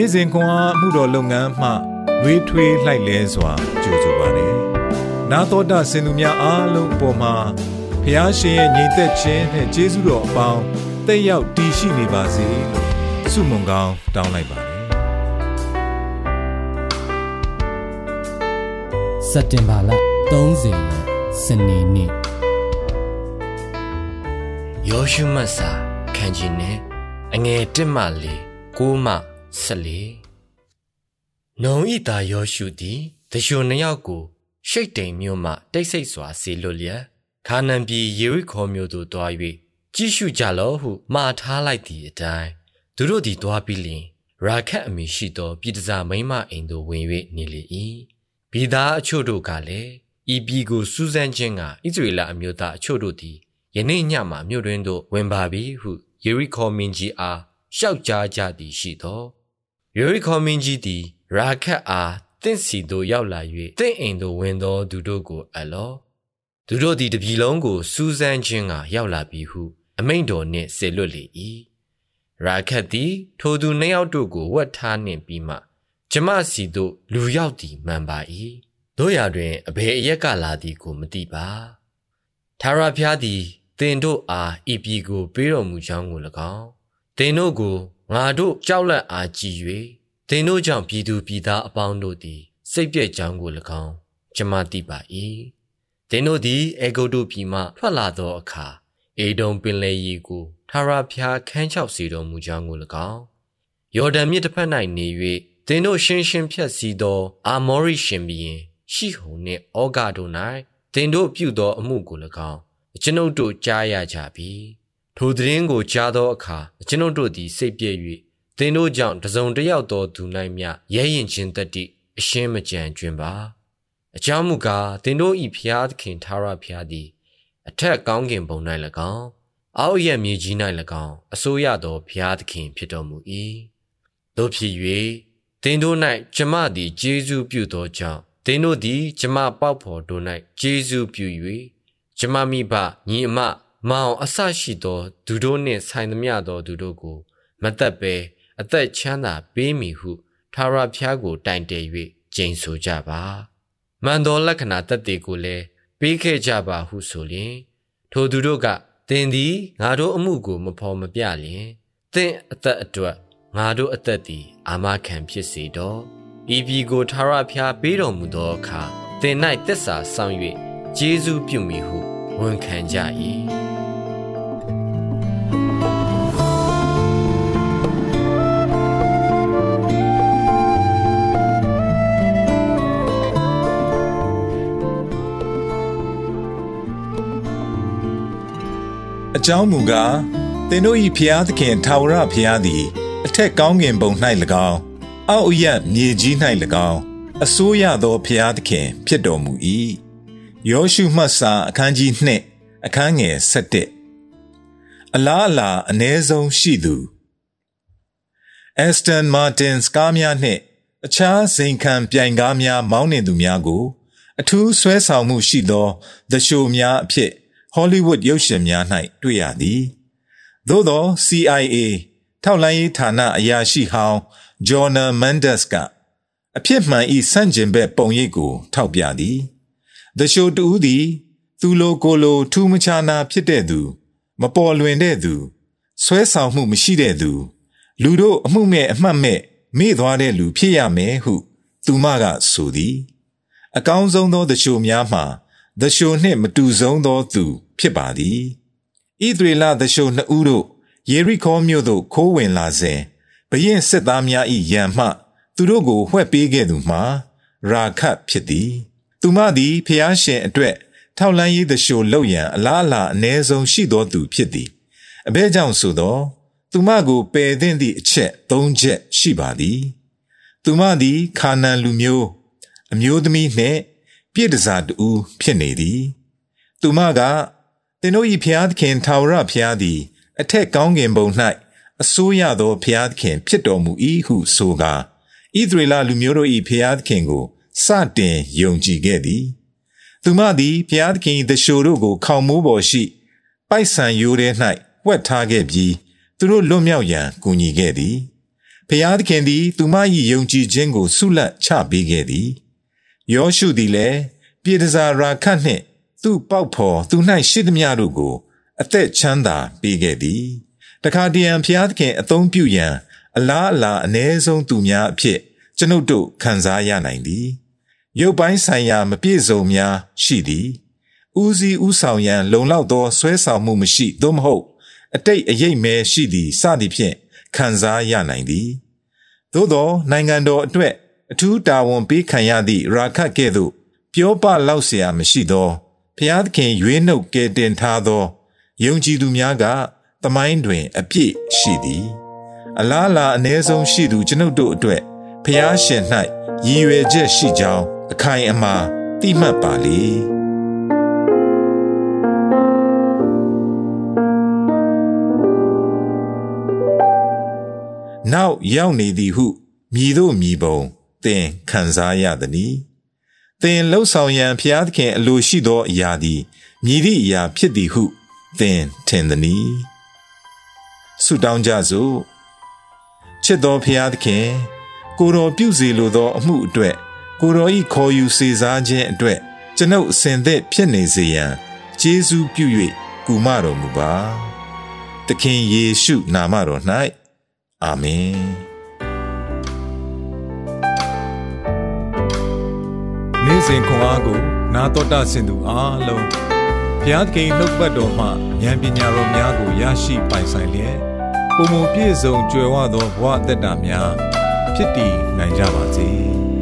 နေ့စဉ်ခွန်အားမှုတော်လုပ်ငန်းမှလွေးထွေးလှိုက်လဲစွာကြိုဆိုပါရယ်နာတော်တာစင်သူများအားလုံးအပေါ်မှာဖျားရှင်ရဲ့ညီသက်ခြင်းနဲ့ကျေးဇူးတော်အပေါင်းတက်ရောက်တည်ရှိနေပါစေလို့ဆုမွန်ကောင်းတောင်းလိုက်ပါတယ်စက်တင်ဘာလ30ရက်စနေနေ့ယောရှုမတ်စာခန်းကြီးနဲ့အငယ်1မှ4 9မှ 14နုံဤတာယောရှုသည်တရှုနှစ်ယောက်ကိုရှိတ်တိမ်မြို့မှတိတ်ဆိတ်စွာဆေလွတ်လျက်ခါနန်ပြည်ယေရိခေါမြို့သို့တွား၍ကြည့်ရှုကြလော့ဟုမှားထားလိုက်သည့်အတိုင်းသူတို့သည်တွားပြီးလျှင်ရာခတ်အမိရှိသောပြည်တစားမိမအိမ်သို့ဝင်၍နေလေ၏ဘီသားအချို့တို့ကလည်းဤပြည်ကိုစူးစမ်းခြင်းကဣသရေလအမျိုးသားအချို့တို့သည်ယနေ့ညမှမြို့တွင်သို့ဝင်ပါပြီဟုယေရိခေါမင်းကြီးအားရှောက်ကြားကြသည်ရှိသော ယေရိခေါမင်းကြီးသည်ရာခတ်အားတင့်စီသို့ရောက်လာ၍တင့်အိမ်သို့ဝင်သောသူတို့ကိုအလောသူတို့သည်တပြီလုံးကိုစူးစမ်းခြင်းကရောက်လာပြီဟု အမိန့်တော်နှင့်ဆေလွတ်လေ၏ရာခတ်သည်ထိုသူနှစ်ယောက်တို့ကိုဝတ်ထားနှင့်ပြီးမှကျမစီတို့လူရောက်သည်မှန်ပါ၏တို့ရာတွင်အဘယ်အရက်ကလာသည်ကိုမသိပါသာရဖျားသည်တင်တို့အားဤပြည်ကိုပေးတော်မူကြောင်းကို၎င်းတင်တို့ကို ငါတို့ကြောက်လန့်အားကြည်၍တင်တို့ကြောင့်ပြည်သူပြည်သားအပေါင်းတို့သည် စိတ်ပြည့်ကြောင်းကို၎င်းကျမသိပါ၏တင်တို့သည်အေဂုတ်တို့ပြည်မှထွက်လာသောအခါအေဒုံပင်လေရီကိုထာဝရဘုရားခန်းချောက်စေတော်မူကြောင်းကို၎င်းယော်ဒန်မြစ်တစ်ဖက်၌နေ၍တင်တို့ရှင်းရှင်းဖြတ်စည်းသော အာမောရိရှင်ဘီရင်ရှိဟုန်နှင့်ဩဃတို့၌တင်တို့ပြုသောအမှုကို၎င်းအကျွန်ုပ်တို့ကြားရကြပြီ ထိုသတင်းကိုကြားသောအခါအကျွန်ုပ်တို့သည်စိတ်ပြည့်၍သင်တို့ကြောင့်တစုံတစ်ယောက်သောသူ၌မျှရဲရင်ချင်းတတိအရှင်းမကြံကျွင်ပါအကြောင်းမူကားသင်တို့ဤဖျားသခင်သာရဖျားသည် အထက်ကောင်းကင်ဘုံ၌၎င်းအောက်ရဲ့မြေကြီး၌၎င်းအစိုးရသောဘုရားသခင်ဖြစ်တော်မူ၏တို့ဖြစ်၍သင်တို့၌ကျမသည်ကျေးဇူးပြုသောကြောင့်သင်တို့သည် ကျမပေါက်ဖော်တို့၌ကျေးဇူးပြု၍ကျမမိဘညီအမ မောင်အဆရှိသောသူတို့နှင့်ဆိုင်သမျှသောသူတို့ကို မသက်ပဲအသက်ချမ်းသာပေးမည်ဟုထာဝရဘုရားကို တိုင်တည်၍ကျိန်ဆိုကြပါမှန်သောလက္ခဏာသက်သေကိုလည်းပေးခဲ့ကြပါဟုဆိုလျင်ထိုသူတို့ကသင်သည်ငါတို့အမှုကိုမဖော်မပြလျင်သင်အသက်အတွက်ငါတို့အသက်သည် အာမခံဖြစ်စေတော့ဤပြည်ကိုထာဝရဘုရားပေးတော်မူသောအခါသင်၌တစ္ဆာဆောင်၍ကျေးဇူးပြုမိဟုဝန်ခံကြ၏ ကြောင်းမူကားသင်တို့၏ဖျားသခင်ထာဝရဖျားသည်အထက်ကောင်းကင်ဘုံ၌၎င်းအောက်အရမြေကြီး၌၎င်းအစိုးရသောဖျားသခင် ဖြစ်တော်မူ၏ယောရှုမှတ်စာအခန်းကြီး2အခန်းငယ်7အလားအလာအ ਨੇ ဆုံးရှိသူ Aston Martin ကားများနှင့်အခြားစိန်ခံပြိုင်ကားများမောင်းနှင်သူများကို အထူးဆွဲဆောင်မှုရှိသောသရှိုများအဖြစ် ဟောလိဝုဒ်ရုပ်ရှင်များ၌တွေ့ရသည်သို့သော CIA ထောက်လှမ်းရေးဌာနအရာရှိဟောင်းဂျော်နာမန်ဒက်စ်ကအဖြစ်မှန်ဤဆန့်ကျင်ဘက်ပုံရိပ်ကိုထောက်ပြသည်။ဒရှိုတူသည် သူလိုကိုလိုထူးမခြားနာဖြစ်တဲ့သူ မပေါ်လွင်တဲ့သူဆွဲဆောင်မှုမရှိတဲ့သူ လူတို့အမှုမဲ့အမှတ်မဲ့မေ့သွားတဲ့လူဖြစ်ရမယ်ဟု သူမကဆိုသည် အကောင်းဆုံးသောတချို့များမှာသရှိုနှင့်မတူဆုံးသောသူ ဖြစ်ပါသည်ဣသရေလသရှိုနှစ်ဦးတို့ယေရိခေါမြို့သို့ခိုးဝင်လာစဉ်ဘရင်စစ်သားများ၏ရန်မှ သူတို့ကိုဝှက်ပေးခဲ့သူမှာရာခတ်ဖြစ်သည်သူမသည်ဖျားရှင်အတွက်ထောက်လန်းရေးသရှိုလောက်ရန်အလားအလာအ ਨੇ ဆုံးရှိသောသူဖြစ်သည်အဘဲကြောင့်ဆိုသောသူမကိုပယ်သင့်သည့်အချက်၃ချက်ရှိပါသည်သူမသည်ခါနန်လူမျိုး အမျိုးသမီးနှင့် ပြည့်တစားတူဖြစ်နေသည်သူမက သင်တို့၏ဖျားသခင်ထာဝရဖျားသည် အထက်ကောင်းကင်ဘုံ၌အစိုးရသောဖျားသခင် ဖြစ်တော်မူ၏ဟုဆိုကာဣသရေလလူမျိုးတို့၏ဖျားသခင်ကိုစတင်ယုံကြည်ခဲ့သည်သူမသည်ဖျားသခင်သရှိုတို့ကို ခေါင်မိုးပေါ်ရှိ ပိုက်ဆံရိုးထဲ၌ဝှက်ထားခဲ့ပြီးသူတို့လွတ်မြောက်ရန်ကူညီခဲ့သည်ဖျားသခင်သည် သူမ၏ယုံကြည်ခြင်းကိုဆုလတ်ချပေးခဲ့သည်ယောရှုသည်လည်းပြေတစာရာခတ်နှင့် သူ့ပေါက်ဖော်သူ၌ရှိသမျှတို့ကို အသက်ချမ်းသာပေးခဲ့သည်တခါတရံဖျားသခင်အသုံးပြုရန်အလားအလာအ ਨੇ ဆုံးသူများအဖြစ်ကျွန်ုပ်တို့ခံစားရနိုင်သည်ရုပ်ပိုင်းဆိုင်ရာမပြည့်စုံများရှိသည်ဦးစီးဦးဆောင်ရန်လုံလောက်သောဆွဲဆောင်မှုမရှိသို့မဟုတ် အတိတ်အရေးမဲရှိသည်စသည်ဖြင့်ခံစားရနိုင်သည်သို့သောနိုင်ငံတော်အတွက်အထူးတာဝန်ပေးခံရသည့်ရာခတ်ကဲ့သို့ပြောပလောက်เสียမရှိသော ဖျားသခင်ရွေးနှုတ်ကဲတင်ထားသောယုံကြည်သူများကသမိုင်းတွင် အပြည့်ရှိသည်အလားလာအ ਨੇ ဆုံးရှိသူကျွန်ုပ်တို့အတွက်ဖျားရှင်၌ရည်ရွယ်ချက်ရှိကြောင်းအခိုင်အမာသိမှတ်ပါလေနောက်ရောက်နေသည်ဟုမြည်တို့မြည်ပုံသင်ခံစားရသည်။ သင်လှုပ်ဆောင်ရန်ဖျားသခင်အလိုရှိသောအရာသည်မြည်သည့်အရာဖြစ်သည်ဟုသင်ထင်သည်။ဆုတောင်းကြစို့။ချစ်တော်ဖျားသခင် ကိုတော်ပြုစီလိုသောအမှုအတွက်ကိုတော်ဤခေါ်ယူစေစားခြင်းအတွက်ကျွန်ုပ်အစဉ်သက်ဖြစ်နေစေရန်ကျေးဇူးပြု၍ကူမတော်မူပါ။သခင်ယေရှုနာမတော်၌အာမင် စဉ်ခွန်အားကိုနာတော်တာဆင်သူအားလုံးဘုရားသခင်နှုတ်ပတ်တော်မှဉာဏ်ပညာတော်များကိုရရှိပိုင်ဆိုင်လျက်ပုံမပြည့်စုံကြွယ်ဝသောဘဝအသက်တာများဖြစ်တည်နိုင်ကြပါစေ။